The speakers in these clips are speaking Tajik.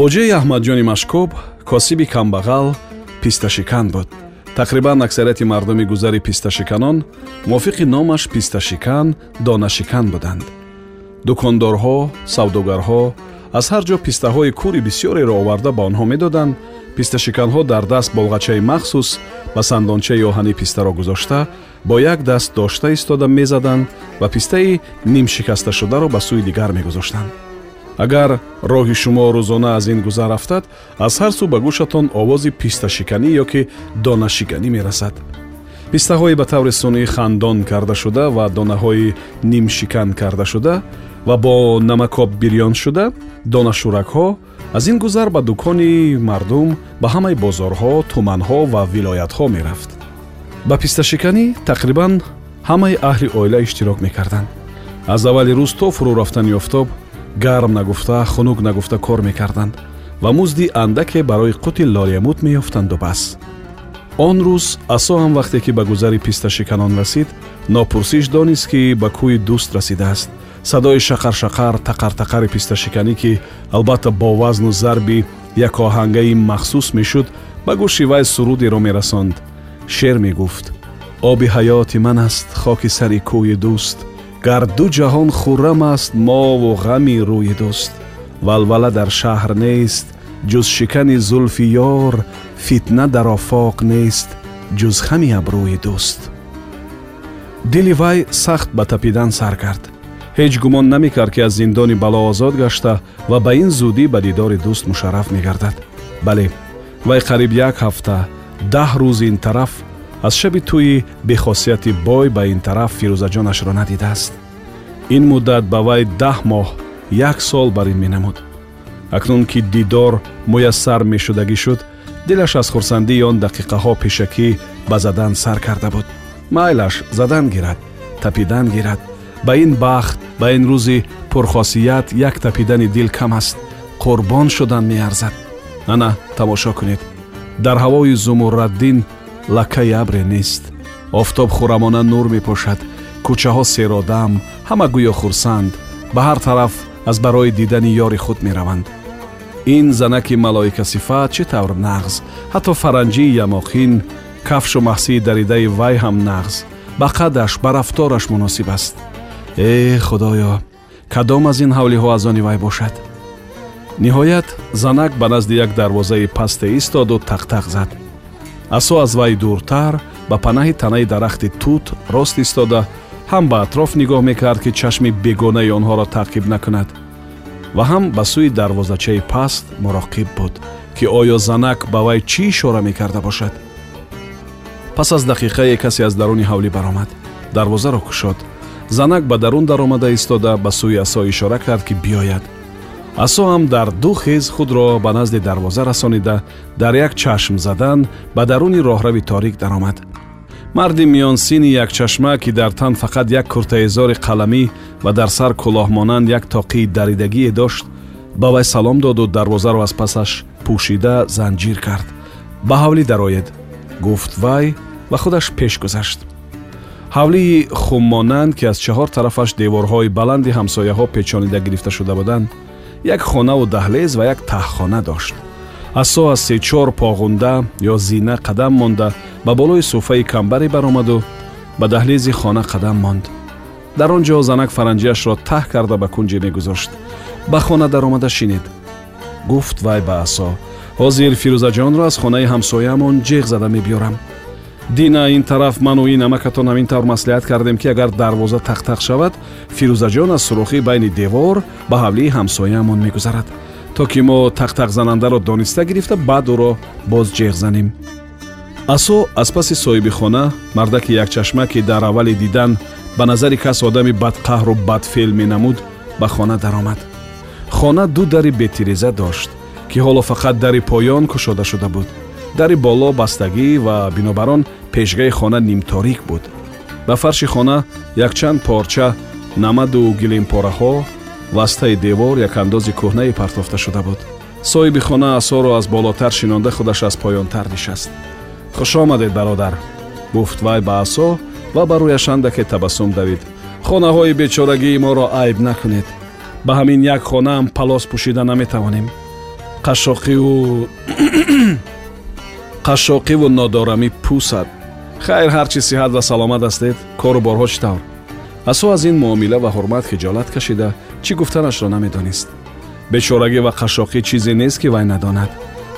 боҷаи аҳмадҷони машкоб косиби камбағал писташикан буд. Тақрибан аксарияти мардуми гузари писташиканон мувофиқи номаш писташикан донашикан буданд. Дукондорҳо савдогарҳо аз ҳар ҷо пистаҳои кӯри бисёреро оварда ба онҳо медоданд. Писташиканҳо дар даст болғачаи махсус ба сандончаи оҳани пистаро гузошта бо як даст дошта истода мезаданд ва пистаи нимшикасташударо ба сӯи дигар мегузоштанд агар роҳи шумо рӯзона аз ин гузар рафтад аз ҳар сӯ ба гӯшатон овози писташиканӣ ё ки донашиканӣ мерасад. Пистаҳои ба таври сунъӣ хандон кардашуда ва донаҳои нимшикан кардашуда ва бо намакоб бирён шуда донашӯракҳо аз ин гузар ба дукони мардум ба ҳамаи бозорҳо туманҳо ва вилоятҳо мерафт. Ба писташиканӣ тақрибан ҳамаи аҳли оила иштирок мекарданд. Аз аввали рӯз то фурӯ рафтани офтоб гарм нагуфта хунук нагуфта кор мекарданд ва музди андаке барои қути лолиямуд меёфтанду бас он рӯз асо ҳам вақте ки ба гузари писташиканон расид нопурсиш донист ки ба кӯи дӯст расидааст садои шақаршақар тақартақари писташиканӣ ки албатта бо вазну зарби як оҳангаи махсус мешуд ба гӯши вай сурудеро мерасонд шеър мегуфт оби ҳаёти ман аст хоки сари кӯи дӯст гар ду ҷаҳон хуррам аст мову ғами рӯи дӯст. валвала дар шаҳр нест ҷуз шикани зулфи ёр фитна дар офоқ нест ҷуз хами абрӯи дӯст. дили вай сахт ба тапидан сар кард. ҳеҷ гумон намекард ки аз зиндони бало озод гашта ва ба ин зудӣ ба дидори дӯст мушарраф мегардад. бале вай қариб як ҳафта даҳ рӯз ин тараф аз шаби тӯи бехосияти бой ба ин тараф фирӯзаҷонашро надидааст. Ин муддат ба вай даҳ моҳ як сол бар ин менамуд. Акнун ки дидор муяссар мешудагӣ шуд дилаш аз хурсандии он дақиқаҳо пешакӣ ба задан сар карда буд. Майлаш задан гирад тапидан гирад. Ба ин бахт ба ин рӯзи пурхосият як тапидани дил кам аст. Қурбон шудан меарзад. Ана тамошо кунед. Дар ҳавои зумурраддин лаккаи абре нест. Офтоб хӯрамона нур мепошад. Кӯчаҳо серодам ҳама гӯё хурсанд. Ба ҳар тараф аз барои дидани ёри худ мераванд. Ин занаки малоикасифат чӣ тавр нағз? Ҳатто фаранҷии ямоқин кафшу маҳсии даридаи вай ҳам нағз. Ба қадаш ба рафтораш муносиб аст. Э худоё кадом аз ин ҳавлиҳо аз они вай бошад? Ниҳоят занак ба назди як дарвозаи пасте истоду тақтақ зад асо аз вай дуртар ба панаҳи танаи дарахти тут рост истода ҳам ба атроф нигоҳ мекард ки чашми бегонаи онҳоро таъқиб накунад. Ва ҳам ба сӯи дарвозачаи паст муроқиб буд ки оё занак ба вай чӣ ишора мекарда бошад? Пас аз дақиқае касе аз даруни ҳавлӣ баромад. Дарвозаро кушод. Занак ба дарун даромада истода ба сӯи асо ишора кард ки биёяд асо ҳам дар ду хез худро ба назди дарвоза расонида дар як чашм задан ба даруни роҳрави торик даромад. Марди миёнсини якчашма ки дар тан фақат як куртаизори қаламӣ ва дар сар кӯлоҳмонанд як тоқии даридагие дошт ба вай салом доду дарвозаро аз пасаш пӯшида занҷир кард. Ба ҳавлӣ дароед гуфт вай ва худаш пеш гузашт. Ҳавлии хуммонанд ки аз чаҳор тарафаш деворҳои баланди ҳамсояҳо печонида гирифта шуда буданд як хонаву даҳлез ва як таҳхона дошт. Асо аз сечор поғунда ё зина қадам монда ба болои суфаи камбаре баромаду ба даҳлизи хона қадам монд. Дар он ҷо занак фаранҷиашро таҳ карда ба кунҷе мегузошт. Ба хона даромада шинед. Гуфт вай ба асо. Ҳозир фирӯзаҷонро аз хонаи ҳамсояамон ҷеғ зада мебиёрам дина ин тараф ману ин амакатон ҳамин тавр маслиҳат кардем ки агар дарвоза тақтақ шавад фирӯзаҷон аз сурохи байни девор ба ҳавлии ҳамсояамон мегузарад. То ки мо тақтақзанандаро дониста гирифта баъд ӯро боз ҷеғ занем. Асо аз паси соҳиби хона мардаки якчашма ки дар аввали дидан ба назари кас одами бадқаҳру бадфеъл менамуд ба хона даромад. Хона ду дари бетиреза дошт ки ҳоло фақат дари поён кушода шуда буд дари боло бастагӣ ва бинобар он пешгаи хона нимторик буд. Ба фарши хона якчанд порча намаду гилимпораҳо вастаи девор якандози кӯҳнае партофта шуда буд. Соҳиби хона асоро аз болотар шинонда худаш аз поёнтар нишаст. Хуш омадед бародар гуфт вай ба асо ва ба рӯяш андаке табассум давид. Хонаҳои бечорагии моро айб накунед. Ба ҳамин як хонаам палос пӯшида наметавонем. Қашоқиву қашоқиву нодорамӣ пӯсад. Хайр ҳар чи сиҳат ва саломат ҳастед. кору борҳо чӣ тавр? Асо аз ин муомила ва ҳурмат хиҷолат кашида чӣ гуфтанашро намедонист? Бечорагӣ ва қашоқӣ чизе нест ки вай надонад.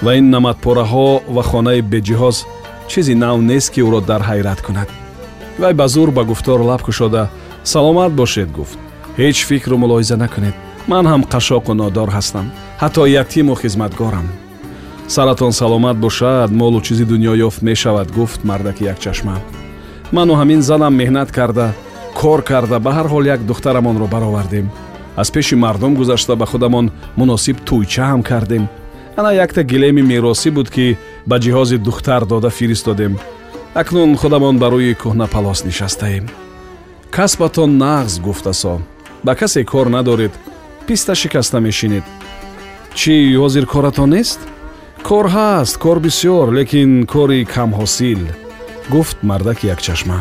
Ва ин намадпораҳо ва хонаи беҷиҳоз чизи нав нест ки ӯро дар ҳайрат кунад. Вай ба зур ба гуфтор лаб кушода саломат бошед гуфт. Ҳеҷ фикру мулоҳиза накунед. Ман ҳам қашоқу нодор ҳастам. Ҳатто ятиму хизматгорам саратон саломат бошад молу чизи дунё ёфт мешавад гуфт мардаки якчашма ману ҳамин занам меҳнат карда кор карда ба ҳар ҳол як духтарамонро баровардем. Аз пеши мардум гузашта ба худамон муносиб тӯйча ҳам кардем. Ана якта гилеми меросӣ буд ки ба ҷиҳози духтар дода фиристодем. Акнун худамон ба рӯи кӯҳна палос нишастаем. Касбатон нағз гуфтасо ба касе кор надоред писта шикаста мешинед чӣ ҳозир коратон нест кор ҳаст кор бисьёр лекин кори камҳосил. Гуфт мардаки якчашма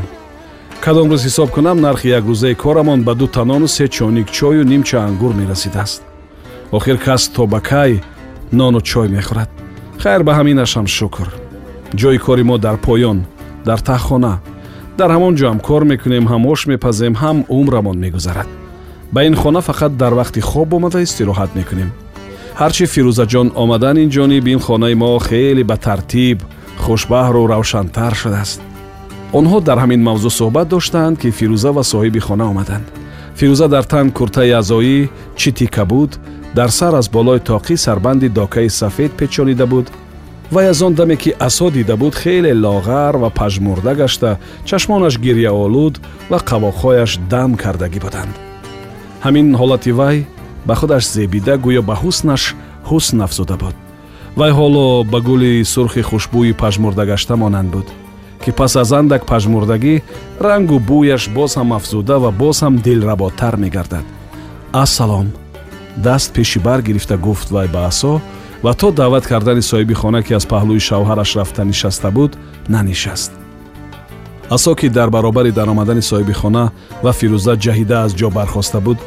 кадом рӯз ҳисоб кунам нархи якрӯзаи корамон ба ду танону се чойник чою нимча ангур мерасидааст. Охир кас то ба кай нону чой мехӯрад. Хайр ба ҳаминашам шукр. Ҷои кори мо дар поён дар таҳхона. Дар ҳамон ҷоам кор мекунем ҳам ош мепазем ҳам умрамон мегузарад. Ба ин хона фақат дар вақти хоб омада истироҳат мекунем ҳарчи фирӯзаҷон омадан ин ҷониб ин хонаи мо хеле ба тартиб хушбаҳру равшантар шудааст. Онҳо дар ҳамин мавзӯъ суҳбат доштанд ки фирӯза ва соҳиби хона омаданд. Фирӯза дар тан куртаи азоӣ читика буд дар сар аз болои тоқӣ сарбанди докаи сафед печонида буд. Вай аз он даме ки асо дида буд хеле лоғар ва пажмурда гашта чашмонаш гирьяолуд ва қавоқҳояш дам кардагӣ буданд. Ҳамин ҳолати вай ба худаш зебида гӯё ба ҳуснаш ҳусн афзуда буд. Вай ҳоло ба гули сурхи хушбӯи пажмурдагашта монанд буд ки пас аз андак пажмурдагӣ рангу бӯяш боз ҳам афзуда ва боз ҳам дилработар мегардад. Ассалом. Даст пеши бар гирифта гуфт вай ба асо ва то даъват кардани соҳиби хона ки аз паҳлӯи шавҳараш рафта нишаста буд нанишаст. Асо ки дар баробари даромадани соҳиби хона ва фирӯза ҷаҳида аз ҷо бархоста буд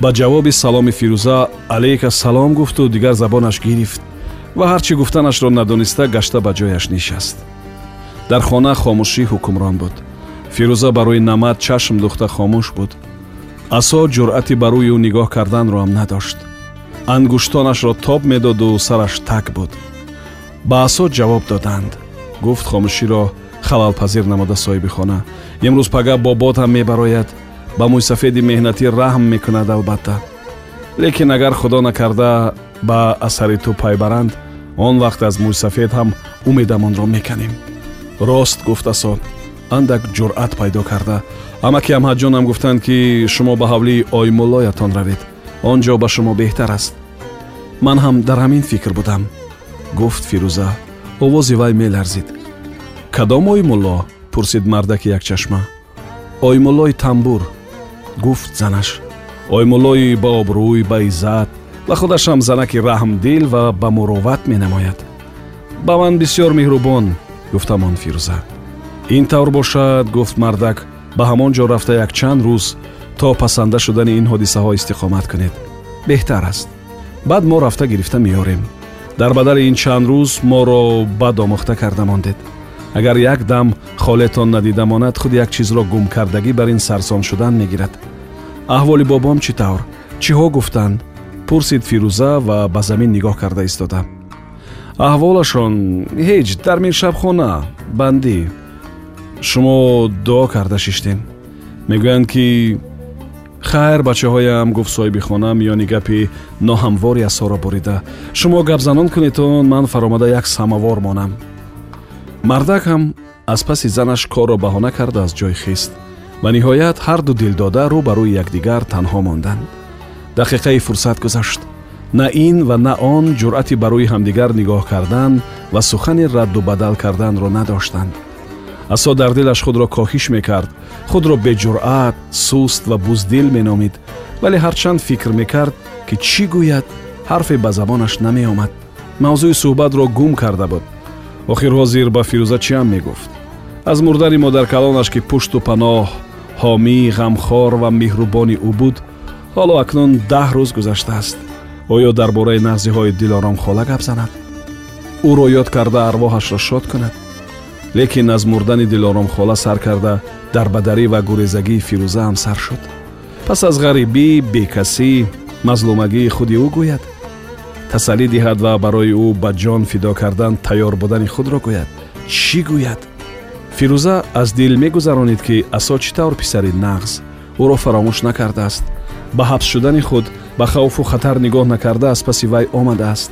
ба ҷавоби саломи фирӯза алейка салом гуфту дигар забонаш гирифт ва ҳар чӣ гуфтанашро надониста гашта ба ҷояш нишаст. Дар хона хомӯшӣ ҳукмрон буд. Фирӯза ба рӯи намад чашм духта хомӯш буд. Асо ҷуръати ба рӯи ӯ нигоҳ карданро ҳам надошт. Ангуштонашро тоб медоду сараш так буд. Ба асо ҷавоб доданд. Гуфт хомӯширо халалпазир намуда соҳиби хона. Имрӯз пага бобот ҳам мебарояд ба мӯйсафеди меҳнатӣ раҳм мекунад албатта. Лекин агар худо накарда ба асари ту пай баранд он вақт аз мӯйсафед ҳам умедамонро меканем. Рост гуфт асон андак ҷуръат пайдо карда. Амаки амҳаҷонам гуфтанд ки шумо ба ҳавлии оймуллоятон равед. Он ҷо ба шумо беҳтар аст. Ман ҳам дар ҳамин фикр будам. Гуфт фирӯза овози вай меларзид. Кадом оймулло пурсид мардаки якчашма оймуллои тамбур гуфт занаш. Оймуллои ба обрӯй ба иззат ва худашам занаки раҳмдил ва ба муроват менамояд. Ба ман бисьёр меҳрубон гуфтамон фирӯза. Ин тавр бошад гуфт мардак ба ҳамон ҷо рафта якчанд рӯз то пасанда шудани ин ҳодисаҳо истиқомат кунед. Беҳтар аст. Баъд мо рафта гирифта меёрем дар бадари ин чанд рӯз моро бад омӯхта карда мондед агар як дам холетон надида монад худ як чизро гум кардагӣ бар ин сарсон шудан мегирад. Аҳволи бобом чӣ тавр? Чиҳо гуфтанд пурсид фирӯза ва ба замин нигоҳ карда истода. Аҳволашон ҳеҷ дар миршабхона бандӣ. Шумо дуо карда шиштем. Мегӯянд ки хайр бачаҳоям гуфт соҳиби хона миёни гапи ноҳамвори асоро бурида шумо гапзанон кунедтон ман фаромада як самовор монам мардак ҳам аз паси занаш корро баҳона карда аз ҷой хист. Ва ниҳоят ҳарду дилдода рӯ ба рӯи якдигар танҳо монданд. Дақиқаи фурсат гузашт. На ин ва на он ҷуръати ба рӯи ҳамдигар нигоҳ кардан ва сухани радду бадал карданро надоштанд. Асо дар дилаш худро коҳиш мекард. Худро беҷуръат суст ва буздил меномид. Вале ҳарчанд фикр мекард ки чӣ гӯяд ҳарфе ба забонаш намеомад. Мавзӯи суҳбатро гум карда буд охир ҳозир ба фирӯза чиам мегуфт? Аз мурдани модаркалонаш ки пушту паноҳ ҳомӣ ғамхор ва меҳрубони ӯ буд ҳоло акнун даҳ рӯз гузаштааст. Оё дар бораи нағзиҳои дилором хола гап занад ӯро ёд карда арвоҳашро шод кунад. Лекин аз мурдани дилором хола сар карда дарбадарӣ ва гурезагии фирӯзаам сар шуд. Пас аз ғарибӣ бекасӣ мазлумагии худи ӯ гӯяд тасаллӣ диҳад ва барои ӯ ба ҷон фидо кардан тайёр будани худро гӯяд. Чӣ гӯяд? Фирӯза аз дил мегузаронид ки асо чӣ тавр писари нағз? Ӯро фаромӯш накардааст. Ба ҳабс шудани худ ба хавфу хатар нигоҳ накарда аз паси вай омадааст.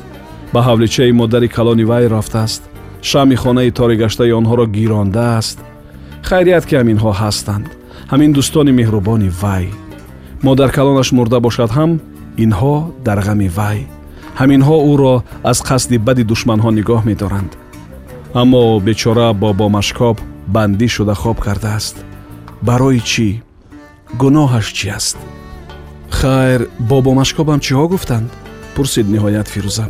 Ба ҳавличаи модари калони вай рафтааст. Шамъи хонаи торигаштаи онҳоро гирондааст. Хайрият ки ҳаминҳо ҳастанд. Ҳамин дӯстони меҳрубони вай. Модаркалонаш мурда бошад ҳам инҳо дар ғами вай ҳаминҳо ӯро аз қасди бади душманҳо нигоҳ медоранд. Аммо бечора бобо машкоб бандӣ шуда хоб кардааст. Барои чӣ? Гуноҳаш чӣ аст? Хайр бобо машкобам чиҳо гуфтанд? Пурсид ниҳоят фирӯза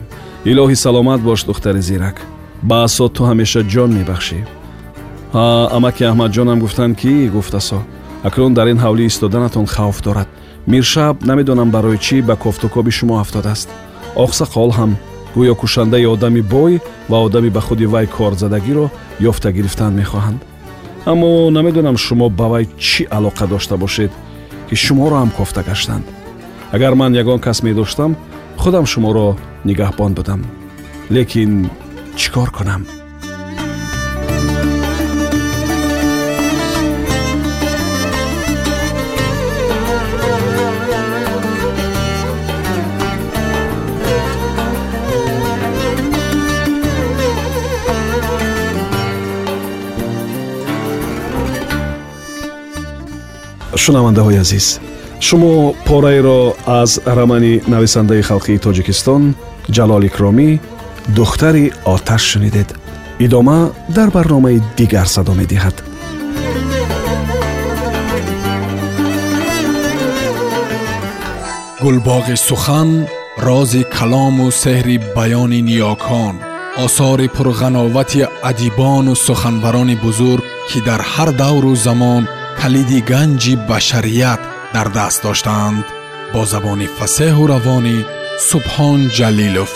илоҳӣ саломат бош духтари зирак. Ба асо ту ҳамеша ҷон мебахшӣ. Ҳа амаки аҳмадҷонам гуфтанд ки гуфт асо. Акнун дар ин ҳавлӣ истоданатон хавф дорад. Миршаб намедонам барои чӣ ба кофтукоби шумо афтодааст оқсақол ҳам гӯё кушандаи одами бой ва одами ба худи вай корзадагиро ёфта гирифтан мехоҳанд аммо намедонам шумо ба вай чӣ алоқа дошта бошед ки шуморо ҳам кофта гаштанд агар ман ягон кас медоштам худам шуморо нигаҳбон будам лекин чӣ кор кунам шунавандаҳои азиз шумо пораеро аз рамани нависандаи халқии тоҷикистон ҷалол икромӣ духтари оташ шунидед идома дар барномаи дигар садо медиҳад гулбоғи сухан рози калому сеҳри баёни ниёкон осори пурғановати адибону суханбарони бузург ки дар ҳар давру замон калиди ганҷи башарият дар даст доштаанд бо забони фасеҳу равонӣ субҳон ҷалилов